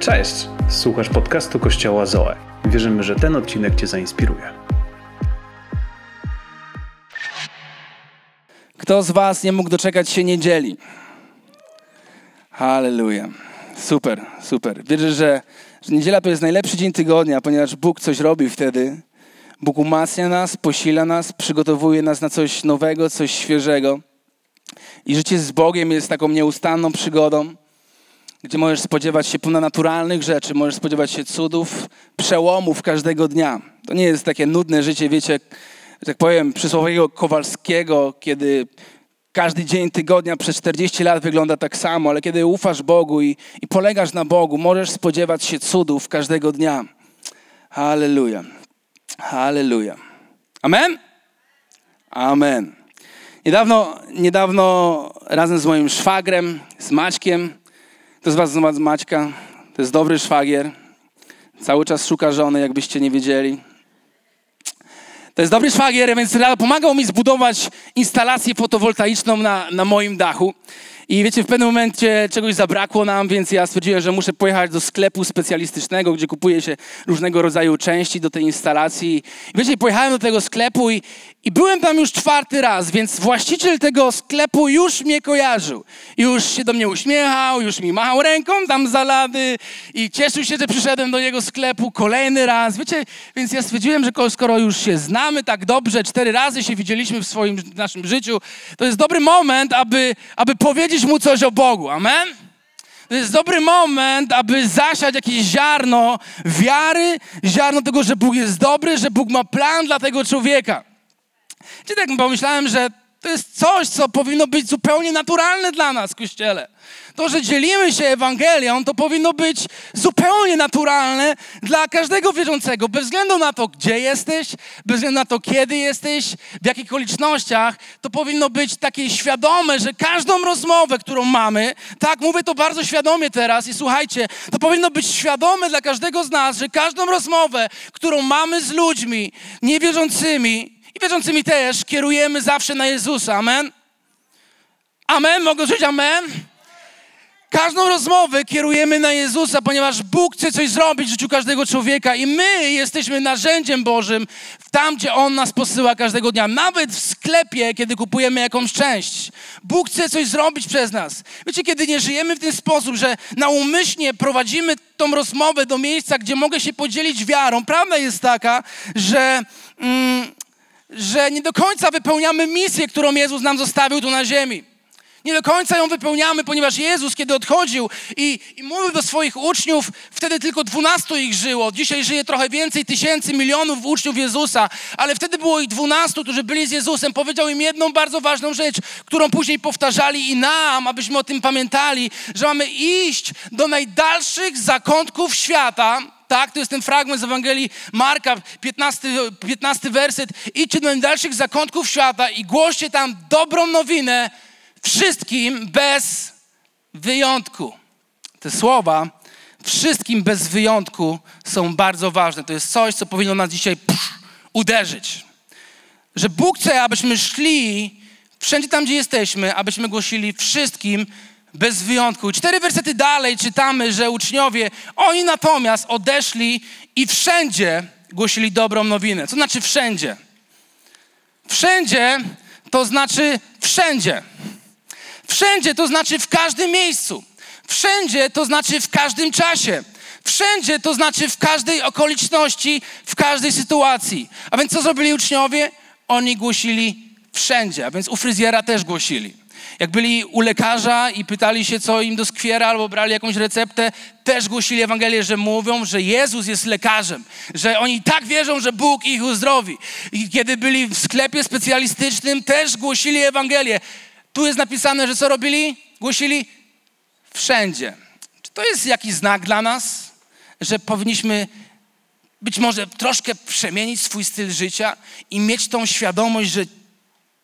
Cześć! Słuchasz podcastu Kościoła Zoe. Wierzymy, że ten odcinek Cię zainspiruje. Kto z Was nie mógł doczekać się niedzieli? Halleluja. Super, super. Wierzę, że, że niedziela to jest najlepszy dzień tygodnia, ponieważ Bóg coś robi wtedy. Bóg umacnia nas, posila nas, przygotowuje nas na coś nowego, coś świeżego. I życie z Bogiem jest taką nieustanną przygodą gdzie możesz spodziewać się ponadnaturalnych rzeczy, możesz spodziewać się cudów, przełomów każdego dnia. To nie jest takie nudne życie, wiecie, że tak powiem, przysłowiowego Kowalskiego, kiedy każdy dzień tygodnia przez 40 lat wygląda tak samo, ale kiedy ufasz Bogu i, i polegasz na Bogu, możesz spodziewać się cudów każdego dnia. Halleluja. Halleluja. Amen? Amen. Niedawno, niedawno razem z moim szwagrem, z Maćkiem, kto z was zna Maćka? To jest dobry szwagier. Cały czas szuka żony, jakbyście nie wiedzieli. To jest dobry szwagier, więc pomagał mi zbudować instalację fotowoltaiczną na, na moim dachu. I wiecie, w pewnym momencie czegoś zabrakło nam, więc ja stwierdziłem, że muszę pojechać do sklepu specjalistycznego, gdzie kupuje się różnego rodzaju części do tej instalacji. I wiecie, pojechałem do tego sklepu i, i byłem tam już czwarty raz, więc właściciel tego sklepu już mnie kojarzył. Już się do mnie uśmiechał, już mi machał ręką tam za lady i cieszył się, że przyszedłem do jego sklepu kolejny raz. Wiecie, więc ja stwierdziłem, że skoro już się znamy tak dobrze, cztery razy się widzieliśmy w swoim w naszym życiu, to jest dobry moment, aby, aby powiedzieć mu coś o Bogu. Amen? To jest dobry moment, aby zasiać jakieś ziarno wiary, ziarno tego, że Bóg jest dobry, że Bóg ma plan dla tego człowieka. Gdzie tak pomyślałem, że to jest coś, co powinno być zupełnie naturalne dla nas Kościele. To, że dzielimy się Ewangelią, to powinno być zupełnie naturalne dla każdego wierzącego, bez względu na to, gdzie jesteś, bez względu na to, kiedy jesteś, w jakich okolicznościach. To powinno być takie świadome, że każdą rozmowę, którą mamy, tak, mówię to bardzo świadomie teraz i słuchajcie, to powinno być świadome dla każdego z nas, że każdą rozmowę, którą mamy z ludźmi niewierzącymi, wierzącymi też kierujemy zawsze na Jezusa. Amen? Amen? Mogę żyć amen? Każdą rozmowę kierujemy na Jezusa, ponieważ Bóg chce coś zrobić w życiu każdego człowieka i my jesteśmy narzędziem Bożym tam, gdzie On nas posyła każdego dnia. Nawet w sklepie, kiedy kupujemy jakąś część. Bóg chce coś zrobić przez nas. Wiecie, kiedy nie żyjemy w ten sposób, że naumyślnie prowadzimy tą rozmowę do miejsca, gdzie mogę się podzielić wiarą. Prawda jest taka, że... Mm, że nie do końca wypełniamy misję, którą Jezus nam zostawił tu na ziemi. Nie do końca ją wypełniamy, ponieważ Jezus, kiedy odchodził i, i mówił do swoich uczniów, wtedy tylko dwunastu ich żyło. Dzisiaj żyje trochę więcej tysięcy, milionów uczniów Jezusa, ale wtedy było ich dwunastu, którzy byli z Jezusem. Powiedział im jedną bardzo ważną rzecz, którą później powtarzali i nam, abyśmy o tym pamiętali, że mamy iść do najdalszych zakątków świata, tak? To jest ten fragment z Ewangelii Marka, 15, 15 werset. Idźcie do najdalszych zakątków świata i głoście tam dobrą nowinę wszystkim bez wyjątku. Te słowa wszystkim bez wyjątku są bardzo ważne. To jest coś, co powinno nas dzisiaj pff, uderzyć. Że Bóg chce, abyśmy szli wszędzie tam, gdzie jesteśmy, abyśmy głosili wszystkim bez wyjątku. Cztery wersety dalej czytamy, że uczniowie, oni natomiast odeszli i wszędzie głosili dobrą nowinę. Co znaczy wszędzie? Wszędzie to znaczy wszędzie. Wszędzie to znaczy w każdym miejscu. Wszędzie to znaczy w każdym czasie. Wszędzie to znaczy w każdej okoliczności, w każdej sytuacji. A więc co zrobili uczniowie? Oni głosili wszędzie, a więc u fryzjera też głosili. Jak byli u lekarza i pytali się, co im doskwiera, albo brali jakąś receptę, też głosili Ewangelię, że mówią, że Jezus jest lekarzem, że oni tak wierzą, że Bóg ich uzdrowi. I kiedy byli w sklepie specjalistycznym, też głosili Ewangelię. Tu jest napisane, że co robili? Głosili wszędzie. Czy to jest jakiś znak dla nas, że powinniśmy być może troszkę przemienić swój styl życia i mieć tą świadomość, że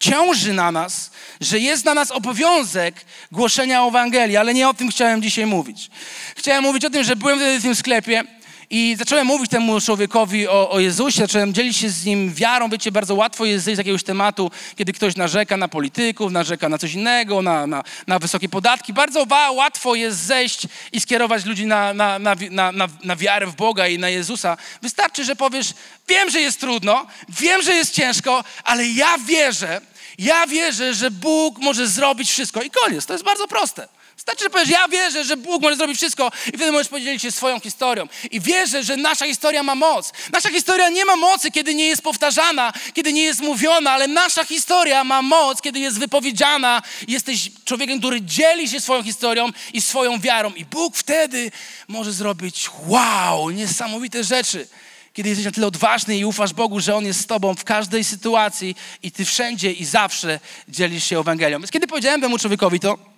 ciąży na nas, że jest na nas obowiązek głoszenia Ewangelii, ale nie o tym chciałem dzisiaj mówić. Chciałem mówić o tym, że byłem wtedy w tym sklepie I zacząłem mówić temu człowiekowi o, o Jezusie, zacząłem dzielić się z nim wiarą. Wiecie, bardzo łatwo jest zejść z jakiegoś tematu, kiedy ktoś narzeka na polityków, narzeka na coś innego, na, na, na wysokie podatki. Bardzo łatwo jest zejść i skierować ludzi na, na, na, na, na wiarę w Boga i na Jezusa. Wystarczy, że powiesz, wiem, że jest trudno, wiem, że jest ciężko, ale ja wierzę, ja wierzę, że Bóg może zrobić wszystko i koniec. To jest bardzo proste. Wystarczy, że powiesz, ja wierzę, że Bóg może zrobić wszystko i wtedy możesz podzielić się swoją historią. I wierzę, że nasza historia ma moc. Nasza historia nie ma mocy, kiedy nie jest powtarzana, kiedy nie jest mówiona, ale nasza historia ma moc, kiedy jest wypowiedziana. Jesteś człowiekiem, który dzieli się swoją historią i swoją wiarą. I Bóg wtedy może zrobić wow, niesamowite rzeczy kiedy jesteś na tyle odważny i ufasz Bogu, że On jest z Tobą w każdej sytuacji i Ty wszędzie i zawsze dzielisz się Ewangelią. Więc kiedy powiedziałem temu człowiekowi to,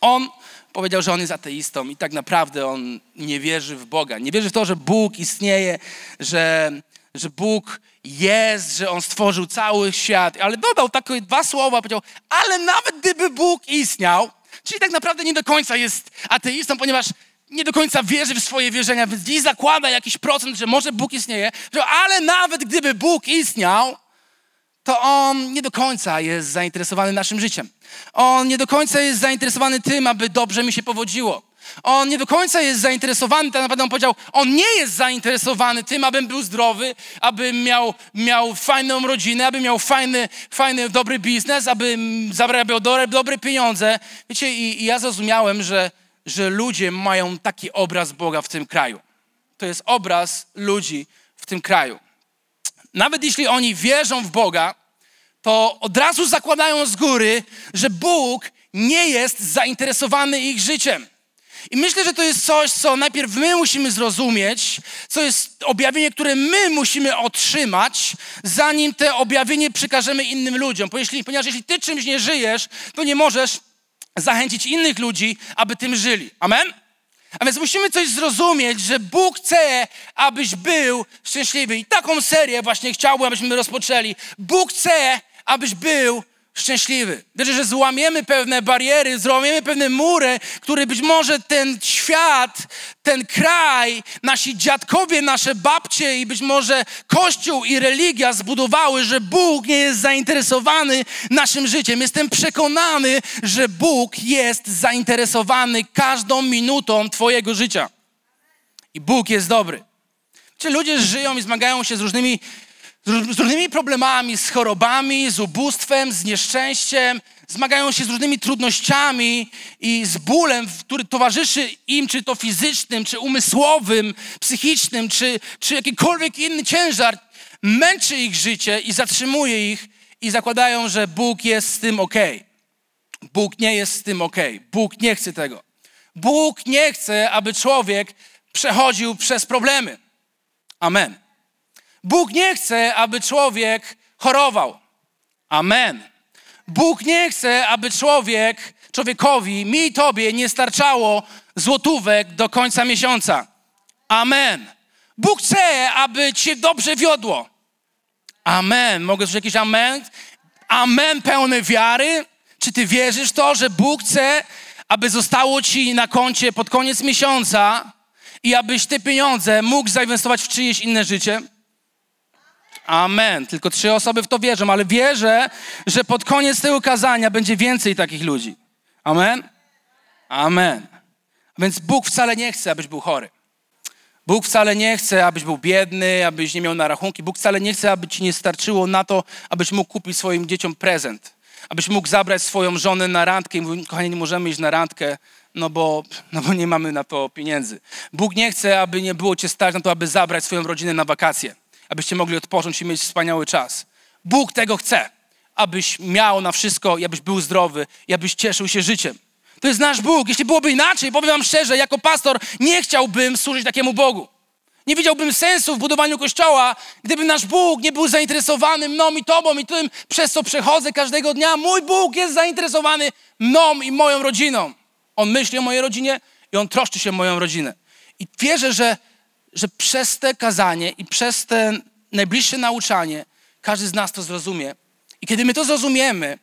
on powiedział, że on jest ateistą i tak naprawdę on nie wierzy w Boga. Nie wierzy w to, że Bóg istnieje, że, że Bóg jest, że On stworzył cały świat. Ale dodał takie dwa słowa, powiedział, ale nawet gdyby Bóg istniał, czyli tak naprawdę nie do końca jest ateistą, ponieważ nie do końca wierzy w swoje wierzenia, więc dziś zakłada jakiś procent, że może Bóg istnieje, ale nawet gdyby Bóg istniał, to on nie do końca jest zainteresowany naszym życiem. On nie do końca jest zainteresowany tym, aby dobrze mi się powodziło. On nie do końca jest zainteresowany, tak naprawdę on powiedział, on nie jest zainteresowany tym, abym był zdrowy, abym miał, miał fajną rodzinę, abym miał fajny, fajny, dobry biznes, abym zarabiał dobre, dobre pieniądze. Wiecie, i, i ja zrozumiałem, że, że ludzie mają taki obraz Boga w tym kraju. To jest obraz ludzi w tym kraju. Nawet jeśli oni wierzą w Boga, to od razu zakładają z góry, że Bóg nie jest zainteresowany ich życiem. I myślę, że to jest coś, co najpierw my musimy zrozumieć, co jest objawienie, które my musimy otrzymać, zanim te objawienie przekażemy innym ludziom. Ponieważ jeśli ty czymś nie żyjesz, to nie możesz zachęcić innych ludzi, aby tym żyli. Amen? A więc musimy coś zrozumieć, że Bóg chce, abyś był szczęśliwy. I taką serię właśnie chciałbym, abyśmy rozpoczęli. Bóg chce, abyś był szczęśliwy. Wierzę, że złamiemy pewne bariery, złamiemy pewne mury, które być może ten świat, ten kraj, nasi dziadkowie, nasze babcie i być może Kościół i religia zbudowały, że Bóg nie jest zainteresowany naszym życiem. Jestem przekonany, że Bóg jest zainteresowany każdą minutą Twojego życia. I Bóg jest dobry. Czy ludzie żyją i zmagają się z różnymi z różnymi problemami, z chorobami, z ubóstwem, z nieszczęściem, zmagają się z różnymi trudnościami i z bólem, który towarzyszy im, czy to fizycznym, czy umysłowym, psychicznym, czy, czy jakikolwiek inny ciężar, męczy ich życie i zatrzymuje ich i zakładają, że Bóg jest z tym ok. Bóg nie jest z tym ok. Bóg nie chce tego. Bóg nie chce, aby człowiek przechodził przez problemy. Amen. Bóg nie chce, aby człowiek chorował. Amen. Bóg nie chce, aby człowiek, człowiekowi, mi i tobie nie starczało złotówek do końca miesiąca. Amen. Bóg chce, aby cię dobrze wiodło. Amen. Mogę słyszeć jakiś amen? Amen pełny wiary? Czy ty wierzysz to, że Bóg chce, aby zostało ci na koncie pod koniec miesiąca i abyś te pieniądze mógł zainwestować w czyjeś inne życie? Amen. Tylko trzy osoby w to wierzą, ale wierzę, że pod koniec tego kazania będzie więcej takich ludzi. Amen? Amen. A więc Bóg wcale nie chce, abyś był chory. Bóg wcale nie chce, abyś był biedny, abyś nie miał na rachunki. Bóg wcale nie chce, aby ci nie starczyło na to, abyś mógł kupić swoim dzieciom prezent. Abyś mógł zabrać swoją żonę na randkę i mówić, kochanie, nie możemy iść na randkę, no bo, no bo nie mamy na to pieniędzy. Bóg nie chce, aby nie było cię stać na to, aby zabrać swoją rodzinę na wakacje abyście mogli odpocząć i mieć wspaniały czas. Bóg tego chce, abyś miał na wszystko abyś był zdrowy i abyś cieszył się życiem. To jest nasz Bóg. Jeśli byłoby inaczej, powiem wam szczerze, jako pastor nie chciałbym służyć takiemu Bogu. Nie widziałbym sensu w budowaniu kościoła, gdyby nasz Bóg nie był zainteresowany mną i tobą i tym, przez co przechodzę każdego dnia. Mój Bóg jest zainteresowany mną i moją rodziną. On myśli o mojej rodzinie i on troszczy się o moją rodzinę. I wierzę, że że przez te kazanie i przez te najbliższe nauczanie każdy z nas to zrozumie. I kiedy my to zrozumiemy,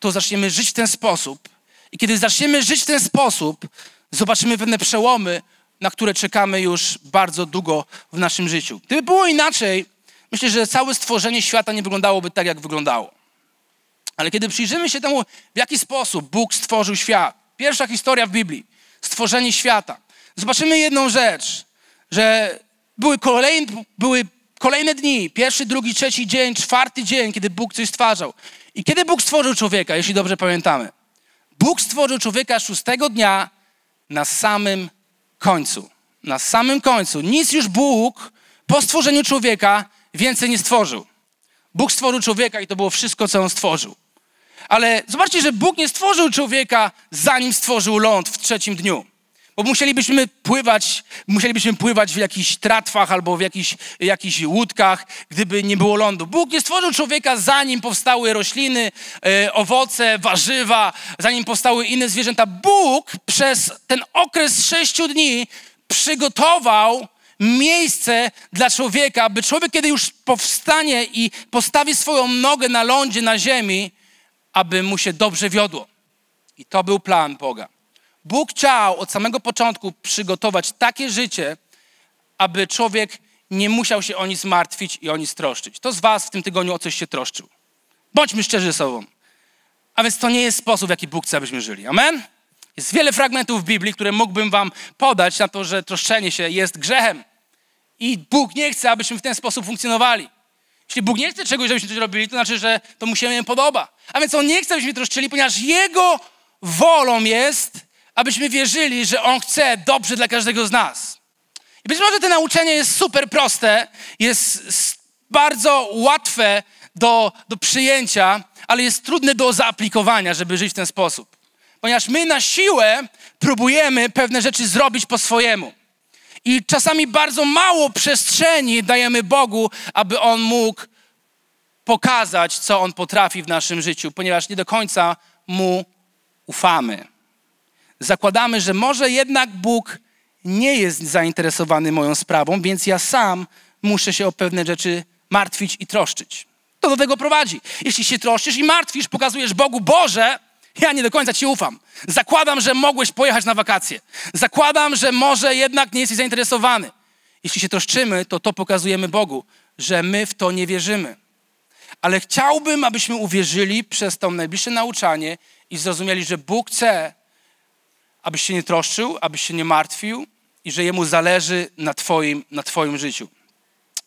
to zaczniemy żyć w ten sposób. I kiedy zaczniemy żyć w ten sposób, zobaczymy pewne przełomy na które czekamy już bardzo długo w naszym życiu. Gdyby było inaczej, myślę, że całe stworzenie świata nie wyglądałoby tak, jak wyglądało. Ale kiedy przyjrzymy się temu, w jaki sposób Bóg stworzył świat, pierwsza historia w Biblii, stworzenie świata, zobaczymy jedną rzecz, że były kolejne, były kolejne dni, pierwszy, drugi, trzeci dzień, czwarty dzień, kiedy Bóg coś stwarzał. I kiedy Bóg stworzył człowieka, jeśli dobrze pamiętamy? Bóg stworzył człowieka szóstego dnia na samym końcu. Na samym końcu. Nic już Bóg po stworzeniu człowieka więcej nie stworzył. Bóg stworzył człowieka i to było wszystko, co on stworzył. Ale zobaczcie, że Bóg nie stworzył człowieka, zanim stworzył ląd w trzecim dniu. Bo musielibyśmy pływać, musielibyśmy pływać w jakichś tratwach albo w jakichś, jakichś łódkach, gdyby nie było lądu. Bóg nie stworzył człowieka, zanim powstały rośliny, e, owoce, warzywa, zanim powstały inne zwierzęta. Bóg przez ten okres sześciu dni przygotował miejsce dla człowieka, by człowiek, kiedy już powstanie i postawi swoją nogę na lądzie, na ziemi, aby mu się dobrze wiodło. I to był plan Boga. Bóg chciał od samego początku przygotować takie życie, aby człowiek nie musiał się o nic martwić i o nic troszczyć. To z Was w tym tygodniu o coś się troszczył. Bądźmy szczerzy ze sobą. A więc to nie jest sposób, w jaki Bóg chce, abyśmy żyli. Amen? Jest wiele fragmentów w Biblii, które mógłbym Wam podać na to, że troszczenie się jest grzechem. I Bóg nie chce, abyśmy w ten sposób funkcjonowali. Jeśli Bóg nie chce czegoś, żebyśmy coś robili, to znaczy, że to mu się nie podoba. A więc On nie chce, abyśmy troszczyli, ponieważ Jego wolą jest, abyśmy wierzyli, że On chce dobrze dla każdego z nas. I być może to nauczenie jest super proste, jest bardzo łatwe do, do przyjęcia, ale jest trudne do zaaplikowania, żeby żyć w ten sposób. Ponieważ my na siłę próbujemy pewne rzeczy zrobić po swojemu. I czasami bardzo mało przestrzeni dajemy Bogu, aby On mógł pokazać, co On potrafi w naszym życiu, ponieważ nie do końca Mu ufamy. Zakładamy, że może jednak Bóg nie jest zainteresowany moją sprawą, więc ja sam muszę się o pewne rzeczy martwić i troszczyć. To do tego prowadzi. Jeśli się troszczysz i martwisz, pokazujesz Bogu, Boże, ja nie do końca Ci ufam. Zakładam, że mogłeś pojechać na wakacje. Zakładam, że może jednak nie jesteś zainteresowany. Jeśli się troszczymy, to to pokazujemy Bogu, że my w to nie wierzymy. Ale chciałbym, abyśmy uwierzyli przez to najbliższe nauczanie i zrozumieli, że Bóg chce, abyś się nie troszczył, abyś się nie martwił i że Jemu zależy na Twoim, na twoim życiu.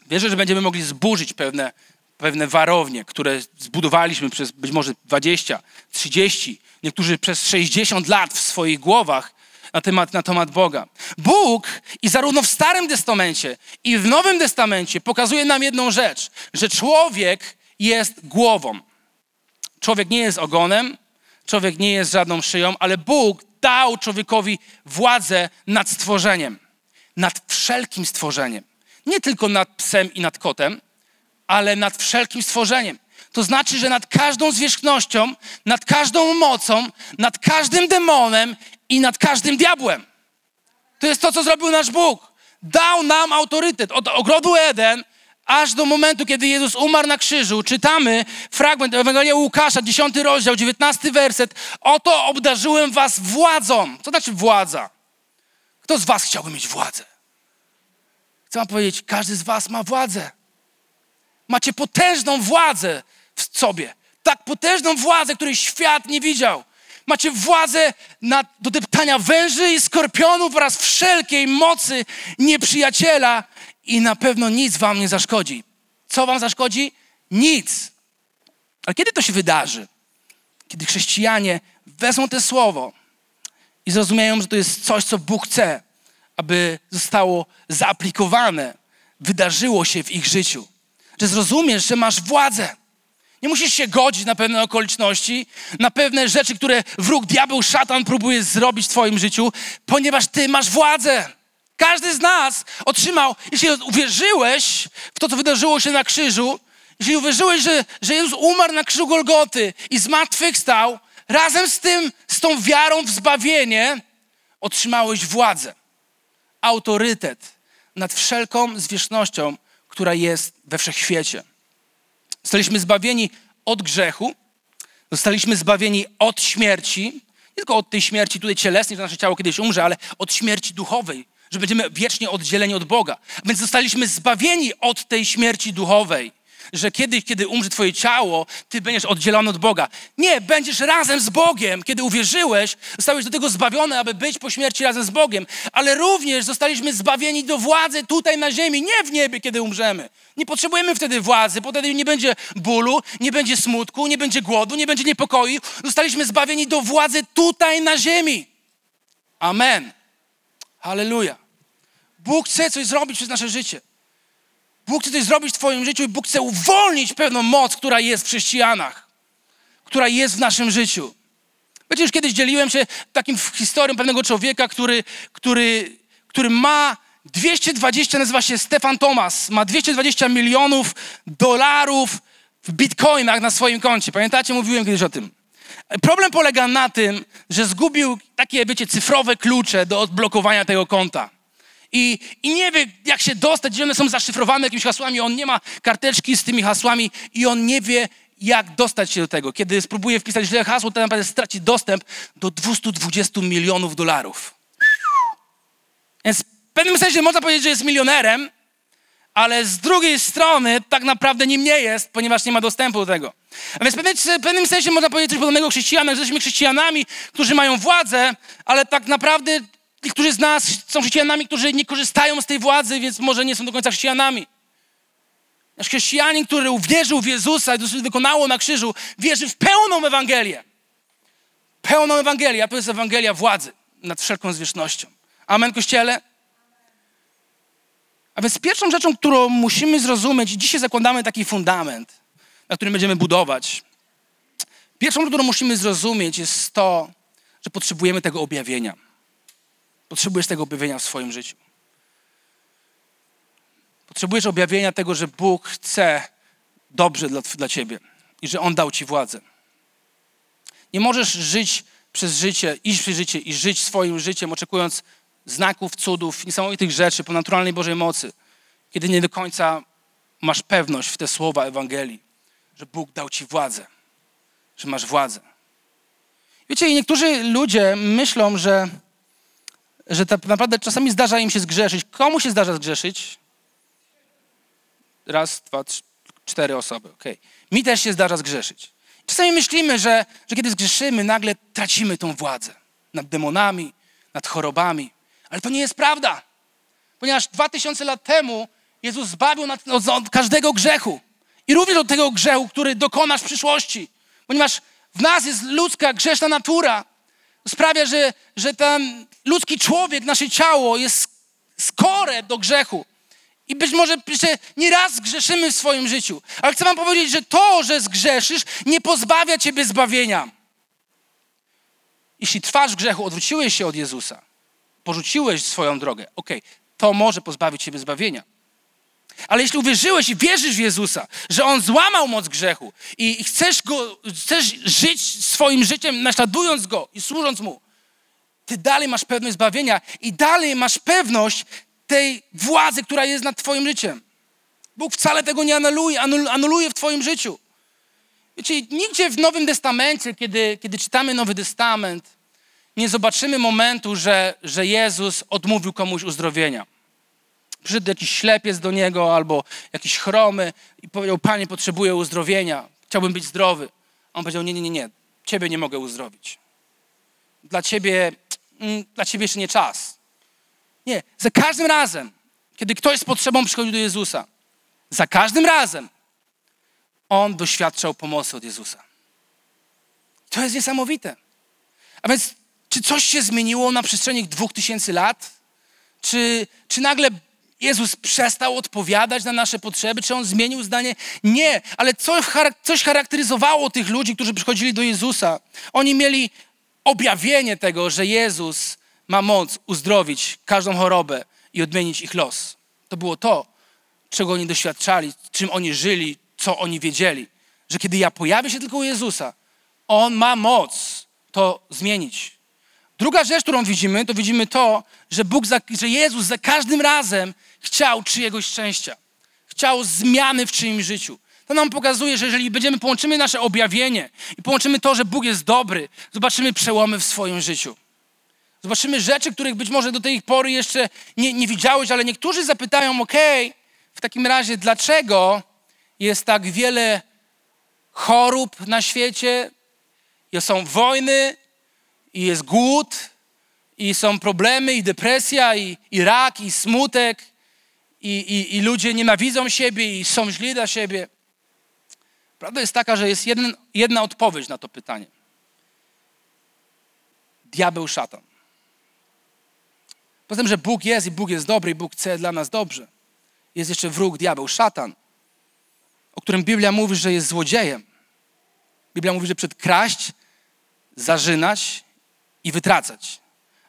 Wierzę, że będziemy mogli zburzyć pewne pewne warownie, które zbudowaliśmy przez być może 20, 30, niektórzy przez 60 lat w swoich głowach na temat, na temat Boga. Bóg i zarówno w Starym Testamencie i w Nowym Testamencie pokazuje nam jedną rzecz, że człowiek jest głową. Człowiek nie jest ogonem, człowiek nie jest żadną szyją, ale Bóg dał człowiekowi władzę nad stworzeniem, nad wszelkim stworzeniem. Nie tylko nad psem i nad kotem, ale nad wszelkim stworzeniem. To znaczy, że nad każdą zwierzchnością, nad każdą mocą, nad każdym demonem i nad każdym diabłem. To jest to, co zrobił nasz Bóg. Dał nam autorytet. Od ogrodu Eden aż do momentu, kiedy Jezus umarł na krzyżu, czytamy fragment Ewangelia Łukasza, 10 rozdział, 19 werset. Oto obdarzyłem was władzą. Co znaczy władza? Kto z was chciałby mieć władzę? Chcę wam powiedzieć, każdy z was ma władzę. Macie potężną władzę w sobie. Tak potężną władzę, której świat nie widział. Macie władzę nad, do deptania węży i skorpionów oraz wszelkiej mocy nieprzyjaciela i na pewno nic wam nie zaszkodzi. Co wam zaszkodzi? Nic. Ale kiedy to się wydarzy? Kiedy chrześcijanie wezmą to słowo i zrozumieją, że to jest coś, co Bóg chce, aby zostało zaaplikowane, wydarzyło się w ich życiu że zrozumiesz, że masz władzę. Nie musisz się godzić na pewne okoliczności, na pewne rzeczy, które wróg, diabeł, szatan próbuje zrobić w Twoim życiu, ponieważ Ty masz władzę. Każdy z nas otrzymał, jeśli uwierzyłeś w to, co wydarzyło się na krzyżu, jeśli uwierzyłeś, że, że Jezus umarł na krzyżu Golgoty i zmartwychwstał, razem z tym, z tą wiarą w zbawienie, otrzymałeś władzę, autorytet nad wszelką zwierzchnością, która jest we wszechświecie. Zostaliśmy zbawieni od grzechu, zostaliśmy zbawieni od śmierci, nie tylko od tej śmierci tutaj cielesnej, że nasze ciało kiedyś umrze, ale od śmierci duchowej, że będziemy wiecznie oddzieleni od Boga. Więc zostaliśmy zbawieni od tej śmierci duchowej, że kiedyś, kiedy umrze twoje ciało, ty będziesz oddzielony od Boga. Nie, będziesz razem z Bogiem. Kiedy uwierzyłeś, zostałeś do tego zbawiony, aby być po śmierci razem z Bogiem. Ale również zostaliśmy zbawieni do władzy tutaj na ziemi, nie w niebie, kiedy umrzemy. Nie potrzebujemy wtedy władzy, bo wtedy nie będzie bólu, nie będzie smutku, nie będzie głodu, nie będzie niepokoju. Zostaliśmy zbawieni do władzy tutaj na ziemi. Amen. Halleluja. Bóg chce coś zrobić przez nasze życie. Bóg chce coś zrobić w Twoim życiu i Bóg chce uwolnić pewną moc, która jest w chrześcijanach, która jest w naszym życiu. Wiecie, już kiedyś dzieliłem się takim historią pewnego człowieka, który, który, który ma 220, nazywa się Stefan Thomas, ma 220 milionów dolarów w bitcoinach na swoim koncie. Pamiętacie, mówiłem kiedyś o tym. Problem polega na tym, że zgubił takie, wiecie, cyfrowe klucze do odblokowania tego konta. I, I nie wie, jak się dostać, gdzie one są zaszyfrowane jakimiś hasłami. On nie ma karteczki z tymi hasłami i on nie wie, jak dostać się do tego. Kiedy spróbuje wpisać źle hasło, to naprawdę straci dostęp do 220 milionów dolarów. Więc w pewnym sensie można powiedzieć, że jest milionerem, ale z drugiej strony tak naprawdę nim nie jest, ponieważ nie ma dostępu do tego. A więc w pewnym, sensie można powiedzieć coś podobnego o chrześcijanach, że jesteśmy chrześcijanami, którzy mają władzę, ale tak naprawdę niektórzy z nas są chrześcijanami, którzy nie korzystają z tej władzy, więc może nie są do końca chrześcijanami. Nasz chrześcijanin, który uwierzył w Jezusa i to, wykonało na krzyżu, wierzy w pełną Ewangelię. Pełną Ewangelię, a to jest Ewangelia władzy nad wszelką zwierzchnością. Amen, Kościele? A więc pierwszą rzeczą, którą musimy zrozumieć, i dzisiaj zakładamy taki fundament, na którym będziemy budować. Pierwszą, którą musimy zrozumieć, jest to, że potrzebujemy tego objawienia. Potrzebujesz tego objawienia w swoim życiu. Potrzebujesz objawienia tego, że Bóg chce dobrze dla, dla ciebie i że On dał ci władzę. Nie możesz żyć przez życie, iść przez życie i żyć swoim życiem, oczekując znaków, cudów, niesamowitych rzeczy, ponadnaturalnej Bożej mocy, kiedy nie do końca masz pewność w te słowa Ewangelii, że Bóg dał ci władzę, że masz władzę. Wiecie, i niektórzy ludzie myślą, że, że tak naprawdę czasami zdarza im się zgrzeszyć. Komu się zdarza zgrzeszyć? Raz, dwa, trzy, cztery osoby. Okay. Mi też się zdarza zgrzeszyć. Czasami myślimy, że, że kiedy zgrzeszymy, nagle tracimy tą władzę nad demonami, nad chorobami. Ale to nie jest prawda. Ponieważ dwa tysiące lat temu Jezus zbawił od, od każdego grzechu. I również od tego grzechu, który dokonasz w przyszłości. Ponieważ w nas jest ludzka, grzeszna natura. Sprawia, że, że ten ludzki człowiek, nasze ciało jest skore do grzechu. I być może jeszcze nie raz zgrzeszymy w swoim życiu. Ale chcę wam powiedzieć, że to, że zgrzeszysz, nie pozbawia ciebie zbawienia. Jeśli trwasz w grzechu, odwróciłeś się od Jezusa, porzuciłeś swoją drogę, ok, to może pozbawić ciebie zbawienia. Ale jeśli uwierzyłeś i wierzysz w Jezusa, że On złamał moc grzechu i chcesz, go, chcesz żyć swoim życiem, naśladując Go i służąc Mu, ty dalej masz pewność zbawienia i dalej masz pewność tej władzy, która jest nad twoim życiem. Bóg wcale tego nie anuluje, anuluje w twoim życiu. Wiecie, nigdzie w Nowym Testamencie, kiedy, kiedy czytamy Nowy Testament, nie zobaczymy momentu, że, że Jezus odmówił komuś uzdrowienia. Przyszedł jakiś ślepiec do Niego albo jakiś chromy i powiedział, Panie, potrzebuję uzdrowienia, chciałbym być zdrowy. A on powiedział, nie, nie, nie, nie, Ciebie nie mogę uzdrowić. Dla Ciebie, mm, dla Ciebie jeszcze nie czas. Nie, za każdym razem, kiedy ktoś z potrzebą przychodzi do Jezusa, za każdym razem on doświadczał pomocy od Jezusa. To jest niesamowite. A więc, czy coś się zmieniło na przestrzeni dwóch tysięcy lat? Czy, czy nagle Jezus przestał odpowiadać na nasze potrzeby? Czy on zmienił zdanie? Nie, ale coś, charakteryzowało tych ludzi, którzy przychodzili do Jezusa. Oni mieli objawienie tego, że Jezus ma moc uzdrowić każdą chorobę i odmienić ich los. To było to, czego oni doświadczali, czym oni żyli, co oni wiedzieli. Że kiedy ja pojawię się tylko u Jezusa, On ma moc to zmienić. Druga rzecz, którą widzimy, to widzimy to, że, Bóg za, że Jezus za każdym razem chciał czyjegoś szczęścia. Chciał zmiany w czyimś życiu. To nam pokazuje, że jeżeli będziemy połączymy nasze objawienie i połączymy to, że Bóg jest dobry, zobaczymy przełomy w swoim życiu. Zobaczymy rzeczy, których być może do tej pory jeszcze nie, nie widziałeś, ale niektórzy zapytają, ok, w takim razie dlaczego jest tak wiele chorób na świecie, są wojny, i jest głód, i są problemy, i depresja, i, i rak, i smutek, i, i, i ludzie nienawidzą siebie, i są źli dla siebie. Prawda jest taka, że jest jeden, jedna odpowiedź na to pytanie. Diabeł, szatan. Poza tym, że Bóg jest i Bóg jest dobry i Bóg chce dla nas dobrze. Jest jeszcze wróg, diabeł, szatan, o którym Biblia mówi, że jest złodziejem. Biblia mówi, że przed kraść, zarzynać i wytracać.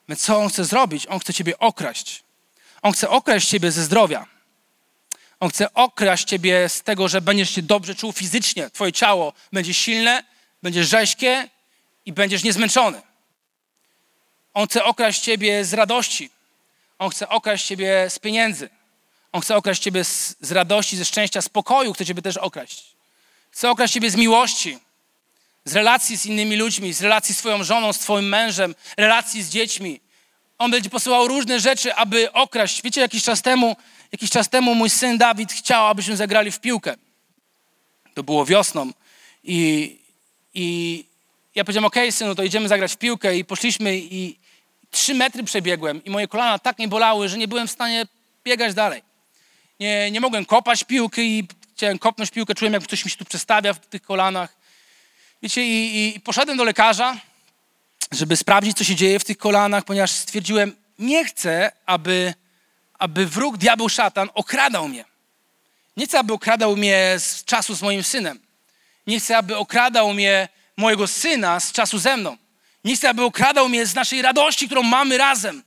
My co on chce zrobić? On chce ciebie okraść. On chce okraść ciebie ze zdrowia. On chce okraść ciebie z tego, że będziesz się dobrze czuł fizycznie. Twoje ciało będzie silne, będzie rzeźkie i będziesz niezmęczony. On chce okraść ciebie z radości. On chce okraść ciebie z pieniędzy. On chce okraść ciebie z, z radości, ze szczęścia, z pokoju. Chce ciebie też okraść. Chce okraść ciebie z miłości, z relacji z innymi ludźmi, z relacji z twoją żoną, z twoim mężem, relacji z dziećmi. On będzie posyłał różne rzeczy, aby okraść. Wiecie, jakiś czas temu, jakiś czas temu mój syn Dawid chciał, abyśmy zagrali w piłkę. To było wiosną i, i ja powiedziałem, okej okay, synu, to idziemy zagrać w piłkę i poszliśmy i trzy metry przebiegłem i moje kolana tak nie bolały, że nie byłem w stanie biegać dalej. Nie, nie mogłem kopać piłki i chciałem kopnąć piłkę, czułem jak coś mi się tu przestawia w tych kolanach. Wiecie, i, i poszedłem do lekarza, żeby sprawdzić, co się dzieje w tych kolanach, ponieważ stwierdziłem, nie chcę, aby, aby wróg, diabeł, szatan okradał mnie. Nie chcę, aby okradał mnie z czasu z moim synem. Nie chcę, aby okradał mnie, mojego syna, z czasu ze mną. Nie chcę, aby okradał mnie z naszej radości, którą mamy razem.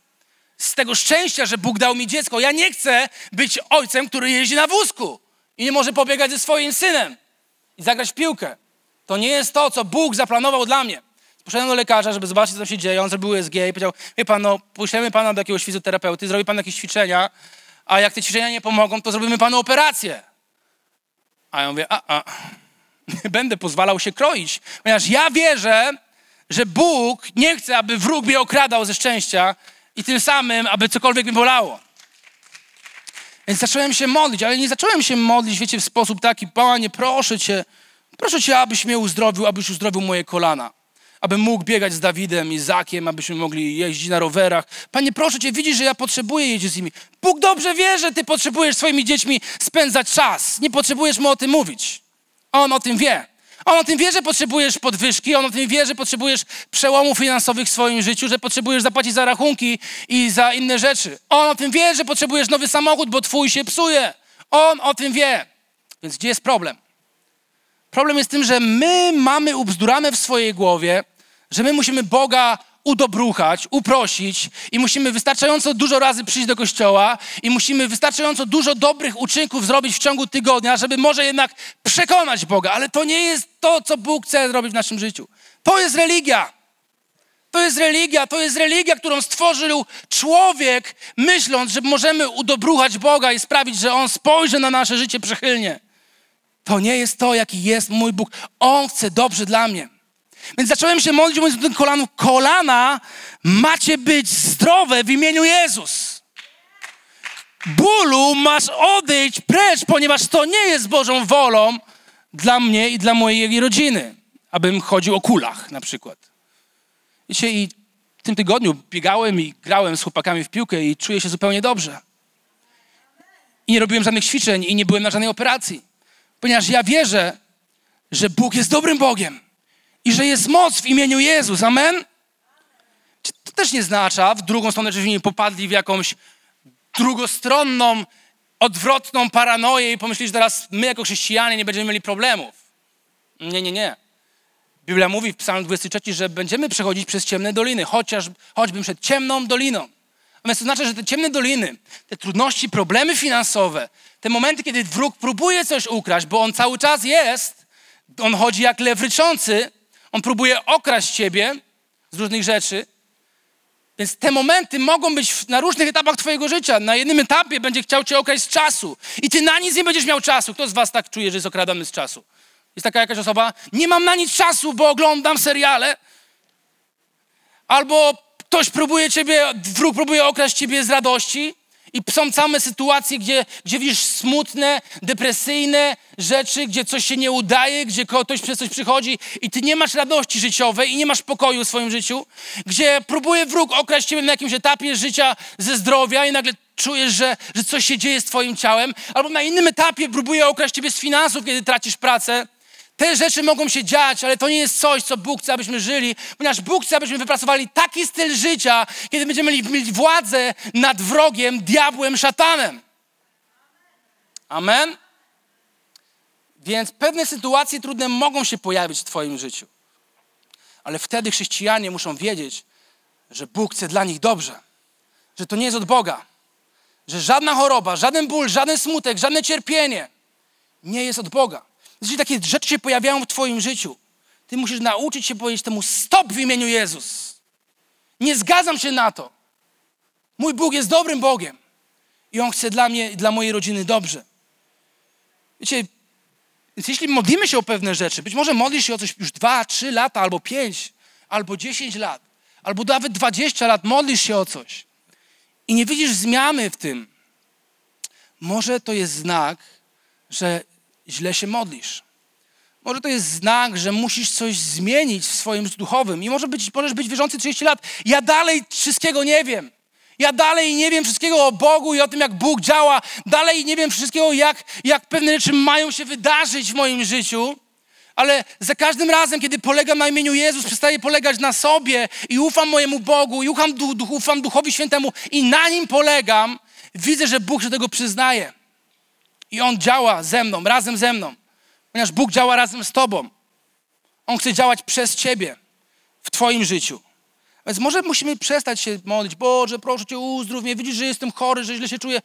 Z tego szczęścia, że Bóg dał mi dziecko. Ja nie chcę być ojcem, który jeździ na wózku i nie może pobiegać ze swoim synem i zagrać w piłkę. To nie jest to, co Bóg zaplanował dla mnie. Poszedłem do lekarza, żeby zobaczyć, co się dzieje. On zrobił USG i powiedział, wie pan, no, poślemy pana do jakiegoś fizjoterapeuty, zrobi pan jakieś ćwiczenia, a jak te ćwiczenia nie pomogą, to zrobimy panu operację. A ja mówię, a, a, nie będę pozwalał się kroić, ponieważ ja wierzę, że Bóg nie chce, aby wróg mnie okradał ze szczęścia i tym samym, aby cokolwiek mi bolało. Więc zacząłem się modlić, ale nie zacząłem się modlić, wiecie, w sposób taki, Panie, proszę Cię, proszę Cię, abyś mnie uzdrowił, abyś uzdrowił moje kolana abym mógł biegać z Dawidem i Zakiem, abyśmy mogli jeździć na rowerach. Panie, proszę Cię, widzisz, że ja potrzebuję jeździć z nimi. Bóg dobrze wie, że Ty potrzebujesz swoimi dziećmi spędzać czas. Nie potrzebujesz Mu o tym mówić. On o tym wie. On o tym wie, że potrzebujesz podwyżki, on o tym wie, że potrzebujesz przełomów finansowych w swoim życiu, że potrzebujesz zapłacić za rachunki i za inne rzeczy. On o tym wie, że potrzebujesz nowy samochód, bo twój się psuje. On o tym wie. Więc gdzie jest problem? Problem jest tym, że my mamy ubzdurane w swojej głowie, że my musimy Boga udobruchać, uprosić i musimy wystarczająco dużo razy przyjść do kościoła i musimy wystarczająco dużo dobrych uczynków zrobić w ciągu tygodnia, żeby może jednak przekonać Boga. Ale to nie jest to, co Bóg chce zrobić w naszym życiu. To jest religia. To jest religia, to jest religia, którą stworzył człowiek, myśląc, że możemy udobruchać Boga i sprawić, że On spojrzy na nasze życie przychylnie. To nie jest to, jaki jest mój Bóg. On chce dobrze dla mnie. Więc zacząłem się modlić, mówiąc do tych kolanów, kolana macie być zdrowe w imieniu Jezus. Bólu masz odejść precz, ponieważ to nie jest Bożą wolą dla mnie i dla mojej rodziny, abym chodził o kulach na przykład. Wiecie, i w tym tygodniu biegałem i grałem z chłopakami w piłkę i czuję się zupełnie dobrze. I nie robiłem żadnych ćwiczeń i nie byłem na żadnej operacji. Ponieważ ja wierzę, że Bóg jest dobrym Bogiem i że jest moc w imieniu Jezus. Amen? To też nie znacza, w drugą stronę, żebyśmy nie popadli w jakąś drugostronną, odwrotną paranoję i pomyśleli, że teraz my jako chrześcijanie nie będziemy mieli problemów. Nie, nie, nie. Biblia mówi w Psalm 23, że będziemy przechodzić przez ciemne doliny, chociaż, choćbym przed ciemną doliną. Natomiast to znaczy, że te ciemne doliny, te trudności, problemy finansowe, te momenty, kiedy wróg próbuje coś ukraść, bo on cały czas jest, on chodzi jak lew ryczący, on próbuje okraść ciebie z różnych rzeczy. Więc te momenty mogą być na różnych etapach twojego życia. Na jednym etapie będzie chciał cię okraść z czasu i ty na nic nie będziesz miał czasu. Kto z was tak czuje, że jest okradany z czasu? Jest taka jakaś osoba, nie mam na nic czasu, bo oglądam seriale. Albo ktoś próbuje ciebie, wróg próbuje okraść ciebie z radości i są same sytuacje, gdzie, gdzie widzisz smutne, depresyjne rzeczy, gdzie coś się nie udaje, gdzie ktoś przez coś przychodzi i ty nie masz radości życiowej i nie masz pokoju w swoim życiu, gdzie próbuje wróg okraść ciebie na jakimś etapie życia ze zdrowia i nagle czujesz, że, że coś się dzieje z twoim ciałem, albo na innym etapie próbuje okraść ciebie z finansów, kiedy tracisz pracę, te rzeczy mogą się dziać, ale to nie jest coś, co Bóg chce, abyśmy żyli, ponieważ Bóg chce, abyśmy wypracowali taki styl życia, kiedy będziemy mieli, władzę nad wrogiem, diabłem, szatanem. Amen? Więc pewne sytuacje trudne mogą się pojawić w Twoim życiu. Ale wtedy chrześcijanie muszą wiedzieć, że Bóg chce dla nich dobrze. Że to nie jest od Boga. Że żadna choroba, żaden ból, żaden smutek, żadne cierpienie nie jest od Boga. Jeśli takie rzeczy się pojawiają w Twoim życiu, Ty musisz nauczyć się powiedzieć temu stop w imieniu Jezus. Nie zgadzam się na to. Mój Bóg jest dobrym Bogiem i On chce dla mnie i dla mojej rodziny dobrze. Wiecie, więc jeśli modlimy się o pewne rzeczy, być może modlisz się o coś już dwa, trzy lata, albo pięć, albo dziesięć lat, albo nawet dwadzieścia lat, modlisz się o coś i nie widzisz zmiany w tym, może to jest znak, że źle się modlisz. Może to jest znak, że musisz coś zmienić w swoim duchowym. I może być, możesz być wierzący 30 lat. Ja dalej wszystkiego nie wiem. Ja dalej nie wiem wszystkiego o Bogu i o tym, jak Bóg działa. Dalej nie wiem wszystkiego, jak, jak pewne rzeczy mają się wydarzyć w moim życiu. Ale za każdym razem, kiedy polegam na imieniu Jezus, przestaję polegać na sobie i ufam mojemu Bogu, i ufam, duch, ufam Duchowi Świętemu i na nim polegam, widzę, że Bóg się tego przyznaje. I On działa ze mną, razem ze mną. Ponieważ Bóg działa razem z Tobą. On chce działać przez Ciebie w Twoim życiu. Więc może musimy przestać się modlić. Boże, proszę Cię, uzdrów mnie. Widzisz, że jestem chory, że źle się czuję.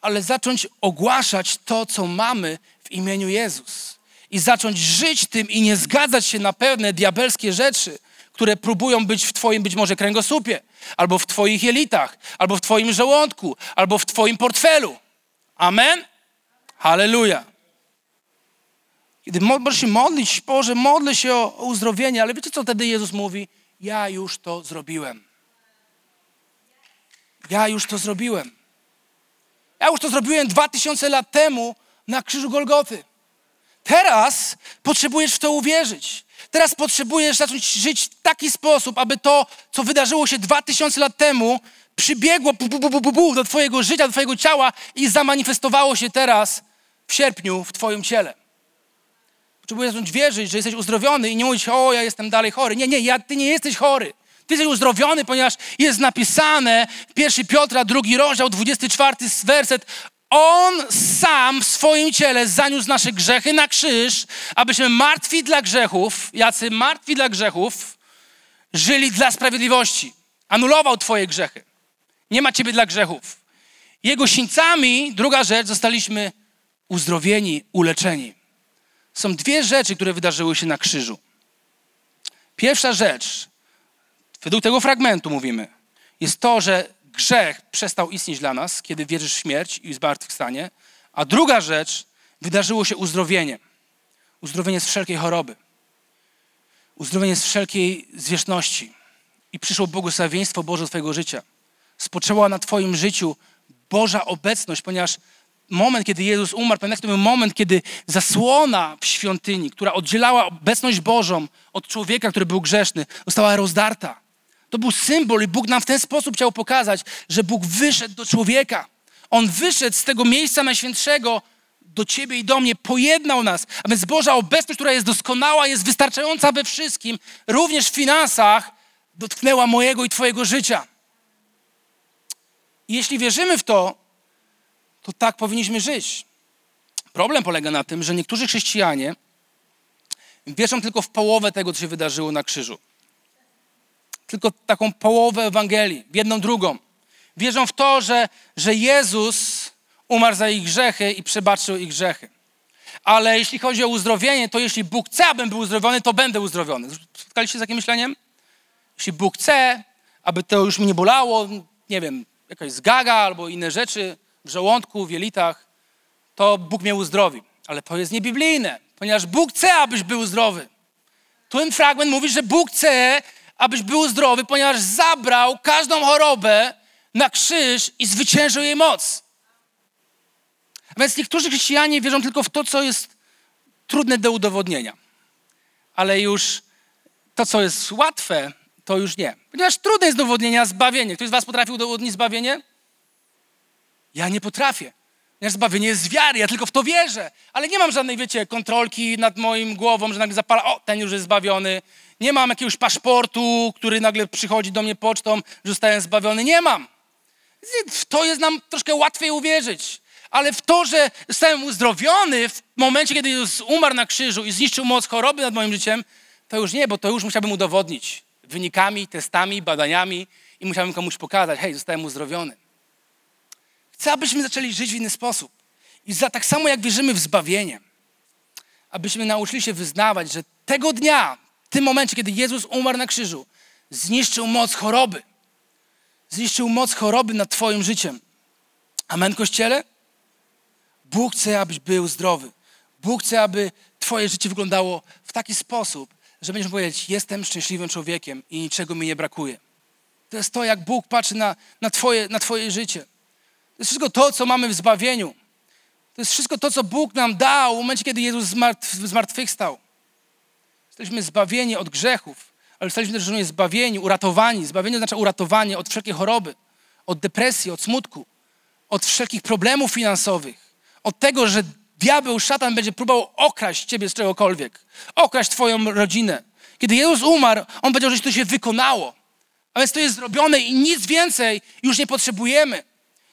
Ale zacząć ogłaszać to, co mamy w imieniu Jezus. I zacząć żyć tym i nie zgadzać się na pewne diabelskie rzeczy, które próbują być w Twoim być może kręgosłupie, albo w Twoich jelitach, albo w Twoim żołądku, albo w Twoim portfelu. Amen? Halleluja. Kiedy możesz się modlić, Boże, modlę się o, o uzdrowienie, ale wiecie co wtedy Jezus mówi? Ja już to zrobiłem. Ja już to zrobiłem. Ja już to zrobiłem dwa tysiące lat temu na krzyżu Golgoty. Teraz potrzebujesz w to uwierzyć. Teraz potrzebujesz zacząć żyć w taki sposób, aby to, co wydarzyło się dwa tysiące lat temu, przybiegło bu, bu, bu, do Twojego życia, do Twojego ciała i zamanifestowało się teraz w sierpniu w Twoim ciele. Potrzebujesz zacząć wierzyć, że jesteś uzdrowiony i nie mówić, o, ja jestem dalej chory. Nie, nie, ja, Ty nie jesteś chory. Ty jesteś uzdrowiony, ponieważ jest napisane w 1 Piotra, drugi rozdział, 24 werset. On sam w swoim ciele zaniósł nasze grzechy na krzyż, abyśmy martwi dla grzechów, jacy martwi dla grzechów, żyli dla sprawiedliwości. Anulował Twoje grzechy. Nie ma Ciebie dla grzechów. Jego sińcami, druga rzecz, zostaliśmy uzdrowieni, uleczeni. Są dwie rzeczy, które wydarzyły się na krzyżu. Pierwsza rzecz, według tego fragmentu mówimy, jest to, że grzech przestał istnieć dla nas, kiedy wierzysz w śmierć i zmartwychwstanie. A druga rzecz, wydarzyło się uzdrowienie. Uzdrowienie z wszelkiej choroby. Uzdrowienie z wszelkiej zwierzchności. I przyszło błogosławieństwo Boże Twojego życia. Spoczęła na Twoim życiu Boża obecność, ponieważ moment, kiedy Jezus umarł, pamiętacie, to był moment, kiedy zasłona w świątyni, która oddzielała obecność Bożą od człowieka, który był grzeszny, została rozdarta. To był symbol i Bóg nam w ten sposób chciał pokazać, że Bóg wyszedł do człowieka. On wyszedł z tego miejsca najświętszego do ciebie i do mnie, pojednał nas. A więc Boża obecność, która jest doskonała, jest wystarczająca we wszystkim, również w finansach, dotknęła mojego i twojego życia. Jeśli wierzymy w to, to tak powinniśmy żyć. Problem polega na tym, że niektórzy chrześcijanie wierzą tylko w połowę tego, co się wydarzyło na krzyżu. Tylko taką połowę Ewangelii, jedną drugą. Wierzą w to, że, że Jezus umarł za ich grzechy i przebaczył ich grzechy. Ale jeśli chodzi o uzdrowienie, to jeśli Bóg chce, abym był uzdrowiony, to będę uzdrowiony. Spotkaliście się z takim myśleniem? Jeśli Bóg chce, aby to już mi nie bolało, nie wiem, jakaś zgaga albo inne rzeczy, w żołądku, w jelitach, to Bóg mnie uzdrowi. Ale to jest niebiblijne, ponieważ Bóg chce, abyś był zdrowy. Ten fragment mówi, że Bóg chce, abyś był zdrowy, ponieważ zabrał każdą chorobę na krzyż i zwyciężył jej moc. A więc niektórzy chrześcijanie wierzą tylko w to, co jest trudne do udowodnienia. Ale już to, co jest łatwe, to już nie. Ponieważ trudne jest do udowodnienia zbawienie. Ktoś z was potrafi udowodnić zbawienie? Ja nie potrafię. Ponieważ zbawienie jest z wiary, ja tylko w to wierzę. Ale nie mam żadnej, wiecie, kontrolki nad moim głową, że nagle zapala, o, ten już jest zbawiony. Nie mam jakiegoś paszportu, który nagle przychodzi do mnie pocztą, że zostałem zbawiony. Nie mam. W to jest nam troszkę łatwiej uwierzyć. Ale w to, że zostałem uzdrowiony w momencie, kiedy Jezus umarł na krzyżu i zniszczył moc choroby nad moim życiem, to już nie, bo to już musiałbym udowodnić wynikami, testami, badaniami i musiałbym komuś pokazać, hej, zostałem uzdrowiony. Chcę, abyśmy zaczęli żyć w inny sposób. I za tak samo jak wierzymy w zbawienie, abyśmy nauczyli się wyznawać, że tego dnia, w tym momencie, kiedy Jezus umarł na krzyżu, zniszczył moc choroby. Zniszczył moc choroby nad Twoim życiem. Amen, Kościele? Bóg chce, abyś był zdrowy. Bóg chce, aby Twoje życie wyglądało w taki sposób, że będziesz powiedzieć: Jestem szczęśliwym człowiekiem i niczego mi nie brakuje. To jest to, jak Bóg patrzy na, na, twoje, na Twoje życie. To jest wszystko to, co mamy w zbawieniu. To jest wszystko to, co Bóg nam dał w momencie, kiedy Jezus zmartwychwstał. Jesteśmy zbawieni od grzechów, ale jesteśmy też zbawieni, uratowani. Zbawienie oznacza uratowanie od wszelkiej choroby, od depresji, od smutku, od wszelkich problemów finansowych, od tego, że diabeł, szatan będzie próbował okraść ciebie z czegokolwiek, okraść twoją rodzinę. Kiedy Jezus umarł, on powiedział, że to się wykonało. A więc to jest zrobione i nic więcej już nie potrzebujemy.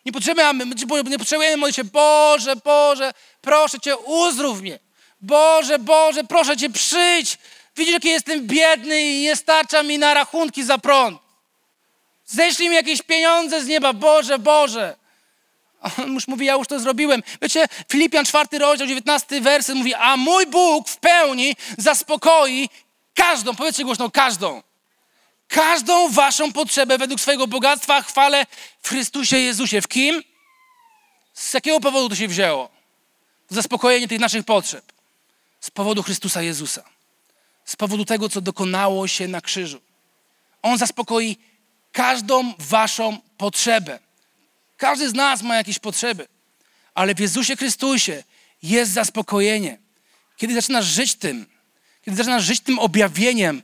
Nie potrzebujemy, nie potrzebujemy modlić się, Boże, Boże, proszę Cię, uzdrów mnie. Boże, Boże, proszę Cię, przyjdź. Widzisz, jaki jestem biedny i nie starcza mi na rachunki za prąd. Ześlij mi jakieś pieniądze z nieba, Boże, Boże. On już mówi, ja już to zrobiłem. Wiecie, Filipian 4 rozdział, 19 werset mówi, a mój Bóg w pełni zaspokoi każdą, powiedzcie głośno, każdą każdą waszą potrzebę według swojego bogactwa chwalę w Chrystusie Jezusie. W kim? Z jakiego powodu to się wzięło? Zaspokojenie tych naszych potrzeb. Z powodu Chrystusa Jezusa. Z powodu tego, co dokonało się na krzyżu. On zaspokoi każdą waszą potrzebę. Każdy z nas ma jakieś potrzeby, ale w Jezusie Chrystusie jest zaspokojenie. Kiedy zaczynasz żyć tym, kiedy zaczynasz żyć tym objawieniem,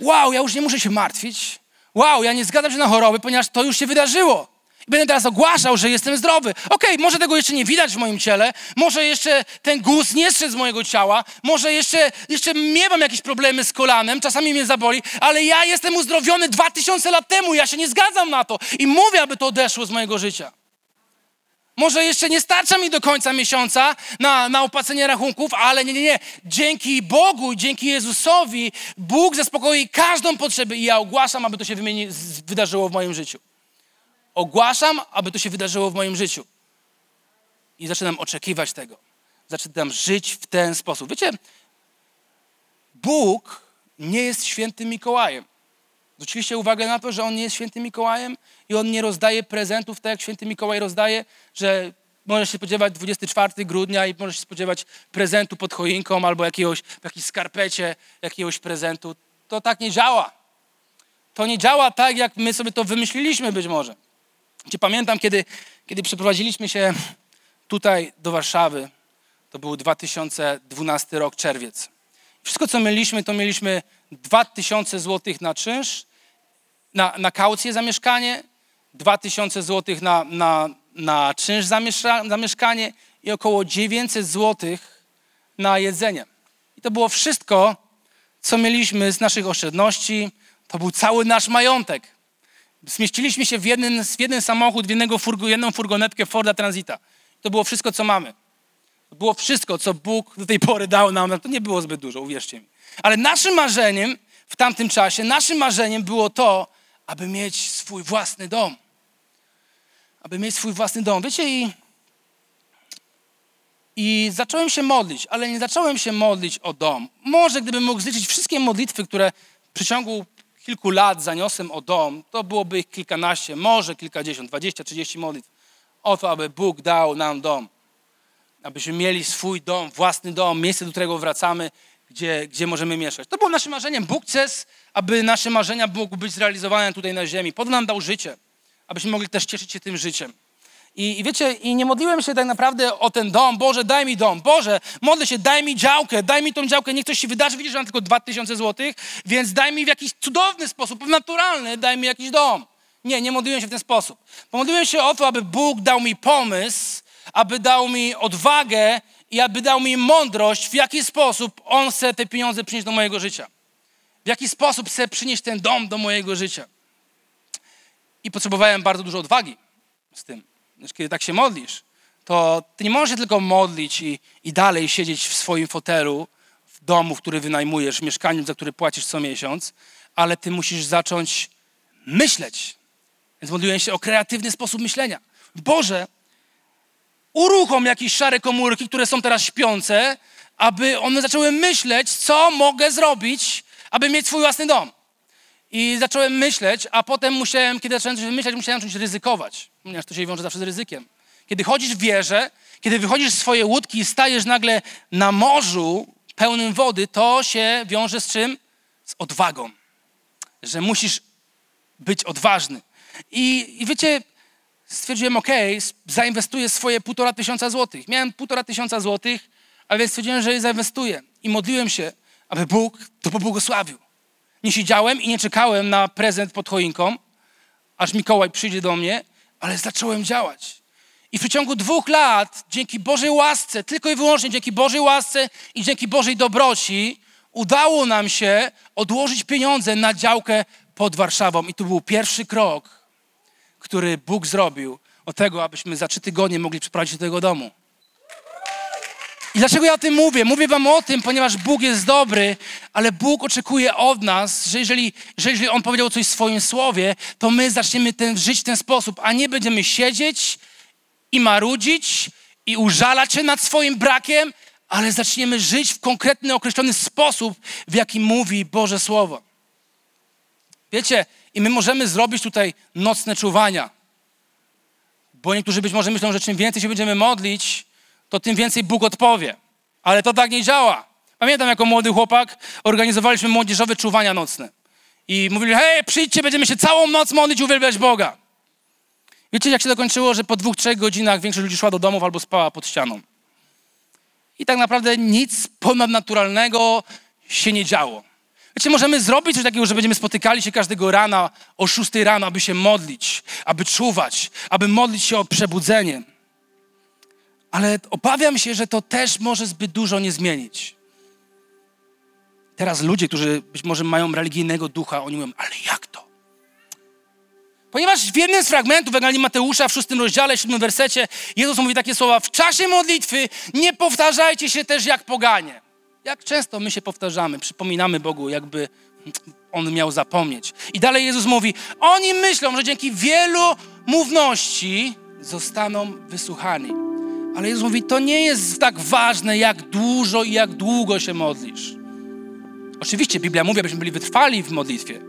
wow, ja już nie muszę się martwić. Wow, ja nie zgadzam się na choroby, ponieważ to już się wydarzyło. I będę teraz ogłaszał, że jestem zdrowy. Okej, okay, może tego jeszcze nie widać w moim ciele, może jeszcze ten guz nie zszedł z mojego ciała, może jeszcze, jeszcze miewam jakieś problemy z kolanem, czasami mnie zaboli, ale ja jestem uzdrowiony dwa tysiące lat temu, ja się nie zgadzam na to i mówię, aby to odeszło z mojego życia. Może jeszcze nie starcza mi do końca miesiąca na, na opłacenie rachunków, ale nie, nie, nie. Dzięki Bogu dzięki Jezusowi Bóg zaspokoi każdą potrzebę i ja ogłaszam, aby to się wymieni, wydarzyło w moim życiu. Ogłaszam, aby to się wydarzyło w moim życiu. I zaczynam oczekiwać tego. Zaczynam żyć w ten sposób. Wiecie, Bóg nie jest świętym Mikołajem. Zwróciliście uwagę na to, że on nie jest świętym Mikołajem i on nie rozdaje prezentów tak jak święty Mikołaj rozdaje, że możesz się spodziewać 24 grudnia i możesz się spodziewać prezentu pod choinką albo jakiegoś, w jakiejś skarpecie jakiegoś prezentu. To tak nie działa. To nie działa tak, jak my sobie to wymyśliliśmy być może. Gdzie pamiętam, kiedy, kiedy przeprowadziliśmy się tutaj do Warszawy, to był 2012 rok, czerwiec. Wszystko, co mieliśmy, to mieliśmy 2000 zł na czynsz, na, na kaucję za mieszkanie, 2000 zł na, na, na czynsz za, mieszka, za mieszkanie i około 900 zł na jedzenie. I to było wszystko, co mieliśmy z naszych oszczędności. To był cały nasz majątek. Zmieściliśmy się w jeden, w jeden samochód, w jednego furgo, jedną furgonetkę Forda Transita. To było wszystko, co mamy. To było wszystko, co Bóg do tej pory dał nam. To nie było zbyt dużo, uwierzcie mi. Ale naszym marzeniem w tamtym czasie, naszym marzeniem było to, aby mieć swój własny dom. Aby mieć swój własny dom. Wiecie, i, i zacząłem się modlić, ale nie zacząłem się modlić o dom. Może gdybym mógł zliczyć wszystkie modlitwy, które w przeciągu kilku lat zaniosłem o dom, to byłoby ich kilkanaście, może kilkadziesiąt, dwadzieścia, trzydzieści modlitw. O to, aby Bóg dał nam dom. Abyśmy mieli swój dom, własny dom, miejsce, do którego wracamy gdzie, gdzie możemy mieszkać. To było naszym marzeniem. Bóg chce, aby nasze marzenia mogły być zrealizowane tutaj na ziemi. Po to nam dał życie, abyśmy mogli też cieszyć się tym życiem. I, I wiecie, i nie modliłem się tak naprawdę o ten dom. Boże, daj mi dom. Boże, modlę się, daj mi działkę, daj mi tą działkę. Niech coś się wydarzy. Widzisz, że mam tylko 2000 złotych, więc daj mi w jakiś cudowny sposób, naturalny, daj mi jakiś dom. Nie, nie modliłem się w ten sposób. Pomodliłem się o to, aby Bóg dał mi pomysł, aby dał mi odwagę i aby dał mi mądrość, w jaki sposób On chce te pieniądze przynieść do mojego życia. W jaki sposób chce przynieść ten dom do mojego życia. I potrzebowałem bardzo dużo odwagi z tym. Kiedy tak się modlisz, to ty nie możesz się tylko modlić i, i dalej siedzieć w swoim fotelu, w domu, który wynajmujesz, w mieszkaniu, za który płacisz co miesiąc, ale ty musisz zacząć myśleć. Więc modliłem się o kreatywny sposób myślenia. Boże, uruchom jakieś szare komórki, które są teraz śpiące, aby one zaczęły myśleć, co mogę zrobić, aby mieć swój własny dom. I zacząłem myśleć, a potem musiałem, kiedy zacząłem coś wymyślać, musiałem czymś ryzykować, ponieważ to się wiąże zawsze z ryzykiem. Kiedy chodzisz w wieżę, kiedy wychodzisz z swojej łódki i stajesz nagle na morzu pełnym wody, to się wiąże z czym? Z odwagą. Że musisz być odważny. I, i wiecie, stwierdziłem, ok, zainwestuję swoje półtora tysiąca złotych. Miałem półtora tysiąca złotych, a więc stwierdziłem, że je zainwestuję. I modliłem się, aby Bóg to pobłogosławił. Nie siedziałem i nie czekałem na prezent pod choinką, aż Mikołaj przyjdzie do mnie, ale zacząłem działać. I w przeciągu dwóch lat, dzięki Bożej łasce, tylko i wyłącznie dzięki Bożej łasce i dzięki Bożej dobroci, udało nam się odłożyć pieniądze na działkę pod Warszawą. I to był pierwszy krok, który Bóg zrobił o tego, abyśmy za trzy tygodnie mogli przeprowadzić do tego domu. I dlaczego ja o tym mówię? Mówię wam o tym, ponieważ Bóg jest dobry, ale Bóg oczekuje od nas, że jeżeli, że jeżeli On powiedział coś w swoim słowie, to my zaczniemy ten, żyć w ten sposób, a nie będziemy siedzieć i marudzić i użalać się nad swoim brakiem, ale zaczniemy żyć w konkretny, określony sposób, w jaki mówi Boże Słowo. Wiecie, i my możemy zrobić tutaj nocne czuwania, bo niektórzy być może myślą, że czym więcej się będziemy modlić, to tym więcej Bóg odpowie. Ale to tak nie działa. Pamiętam, jako młody chłopak organizowaliśmy młodzieżowe czuwania nocne. I mówili, hej, przyjdźcie, będziemy się całą noc modlić, uwielbiać Boga. Wiecie, jak się dokończyło, że po dwóch, trzech godzinach większość ludzi szła do domów albo spała pod ścianą. I tak naprawdę nic ponadnaturalnego się nie działo. Wiecie, możemy zrobić coś takiego, że będziemy spotykali się każdego rana o 6 rano, aby się modlić, aby czuwać, aby modlić się o przebudzenie. Ale obawiam się, że to też może zbyt dużo nie zmienić. Teraz ludzie, którzy być może mają religijnego ducha, oni mówią, ale jak to? Ponieważ w jednym z fragmentów Ewangelii Mateusza w szóstym rozdziale, siódmym wersecie Jezus mówi takie słowa, w czasie modlitwy nie powtarzajcie się też jak poganie. Jak często my się powtarzamy, przypominamy Bogu, jakby On miał zapomnieć. I dalej Jezus mówi, oni myślą, że dzięki wielu mówności zostaną wysłuchani. Ale Jezus mówi, to nie jest tak ważne, jak dużo i jak długo się modlisz. Oczywiście Biblia mówi, abyśmy byli wytrwali w modlitwie,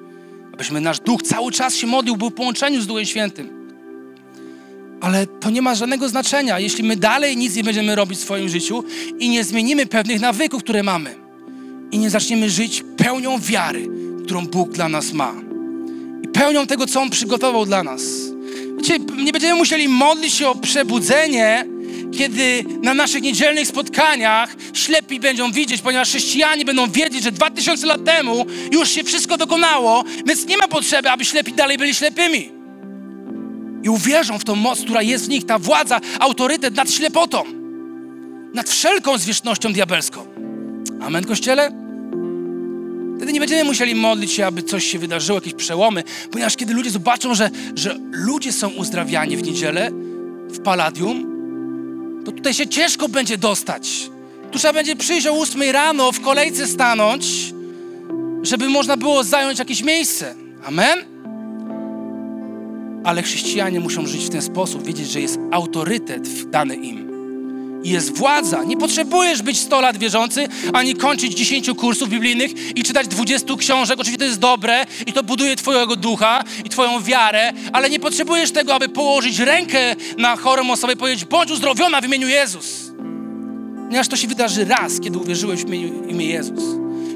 abyśmy nasz duch cały czas się modlił, był w połączeniu z Duchem Świętym. Ale to nie ma żadnego znaczenia, jeśli my dalej nic nie będziemy robić w swoim życiu i nie zmienimy pewnych nawyków, które mamy. I nie zaczniemy żyć pełnią wiary, którą Bóg dla nas ma. I pełnią tego, co On przygotował dla nas. Wiecie, nie będziemy musieli modlić się o przebudzenie, kiedy na naszych niedzielnych spotkaniach ślepi będą widzieć, ponieważ chrześcijanie będą wiedzieć, że dwa tysiące lat temu już się wszystko dokonało, więc nie ma potrzeby, aby ślepi dalej byli ślepymi. I uwierzą w tą moc, która jest w nich, ta władza, autorytet nad ślepotą, nad wszelką zwierzchnością diabelską. Amen, Kościele? Wtedy nie będziemy musieli modlić się, aby coś się wydarzyło, jakieś przełomy, ponieważ kiedy ludzie zobaczą, że, że ludzie są uzdrawiani w niedzielę, w Palladium, to tutaj się ciężko będzie dostać. Tu trzeba będzie przyjść o 8 rano, w kolejce stanąć, żeby można było zająć jakieś miejsce. Amen? Ale chrześcijanie muszą żyć w ten sposób, wiedzieć, że jest autorytet dany im. I jest władza. Nie potrzebujesz być 100 lat wierzący, ani kończyć 10 kursów biblijnych i czytać 20 książek. Oczywiście to jest dobre i to buduje Twojego ducha i Twoją wiarę, ale nie potrzebujesz tego, aby położyć rękę na chorą osobę i powiedzieć: bądź uzdrowiona w imieniu Jezus. Ponieważ to się wydarzy raz, kiedy uwierzyłeś w imię, w imię Jezus.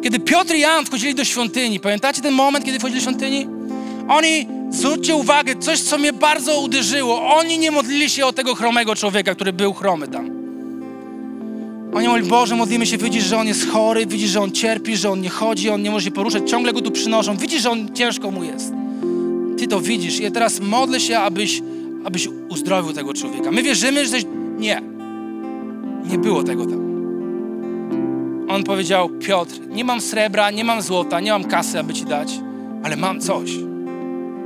Kiedy Piotr i Jan wchodzili do świątyni, pamiętacie ten moment, kiedy wchodzili do świątyni? Oni, zwróćcie uwagę, coś, co mnie bardzo uderzyło. Oni nie modlili się o tego chromego człowieka, który był chromy tam. Oni mówili, Boże, modlimy się, widzisz, że on jest chory, widzisz, że on cierpi, że on nie chodzi, on nie może się poruszać, ciągle go tu przynoszą, widzisz, że on ciężko mu jest. Ty to widzisz i ja teraz modlę się, abyś, abyś uzdrowił tego człowieka. My wierzymy, że... Nie. Nie było tego tam. On powiedział, Piotr, nie mam srebra, nie mam złota, nie mam kasy, aby ci dać, ale mam coś.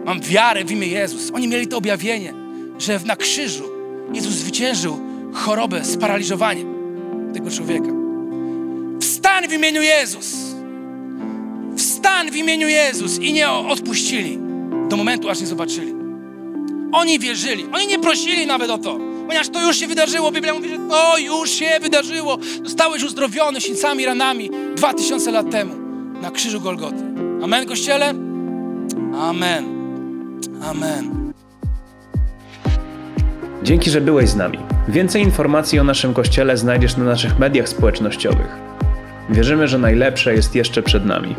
Mam wiarę w imię Jezus. Oni mieli to objawienie, że na krzyżu Jezus zwyciężył chorobę, sparaliżowanie tego człowieka. Wstań w imieniu Jezus. Wstań w imieniu Jezus i nie odpuścili do momentu, aż nie zobaczyli. Oni wierzyli. Oni nie prosili nawet o to, ponieważ to już się wydarzyło. Biblia mówi, że to już się wydarzyło. Zostałeś uzdrowiony sińcami, ranami dwa tysiące lat temu na krzyżu Golgoty. Amen, Kościele? Amen. Amen. Dzięki, że byłeś z nami. Więcej informacji o naszym kościele znajdziesz na naszych mediach społecznościowych. Wierzymy, że najlepsze jest jeszcze przed nami.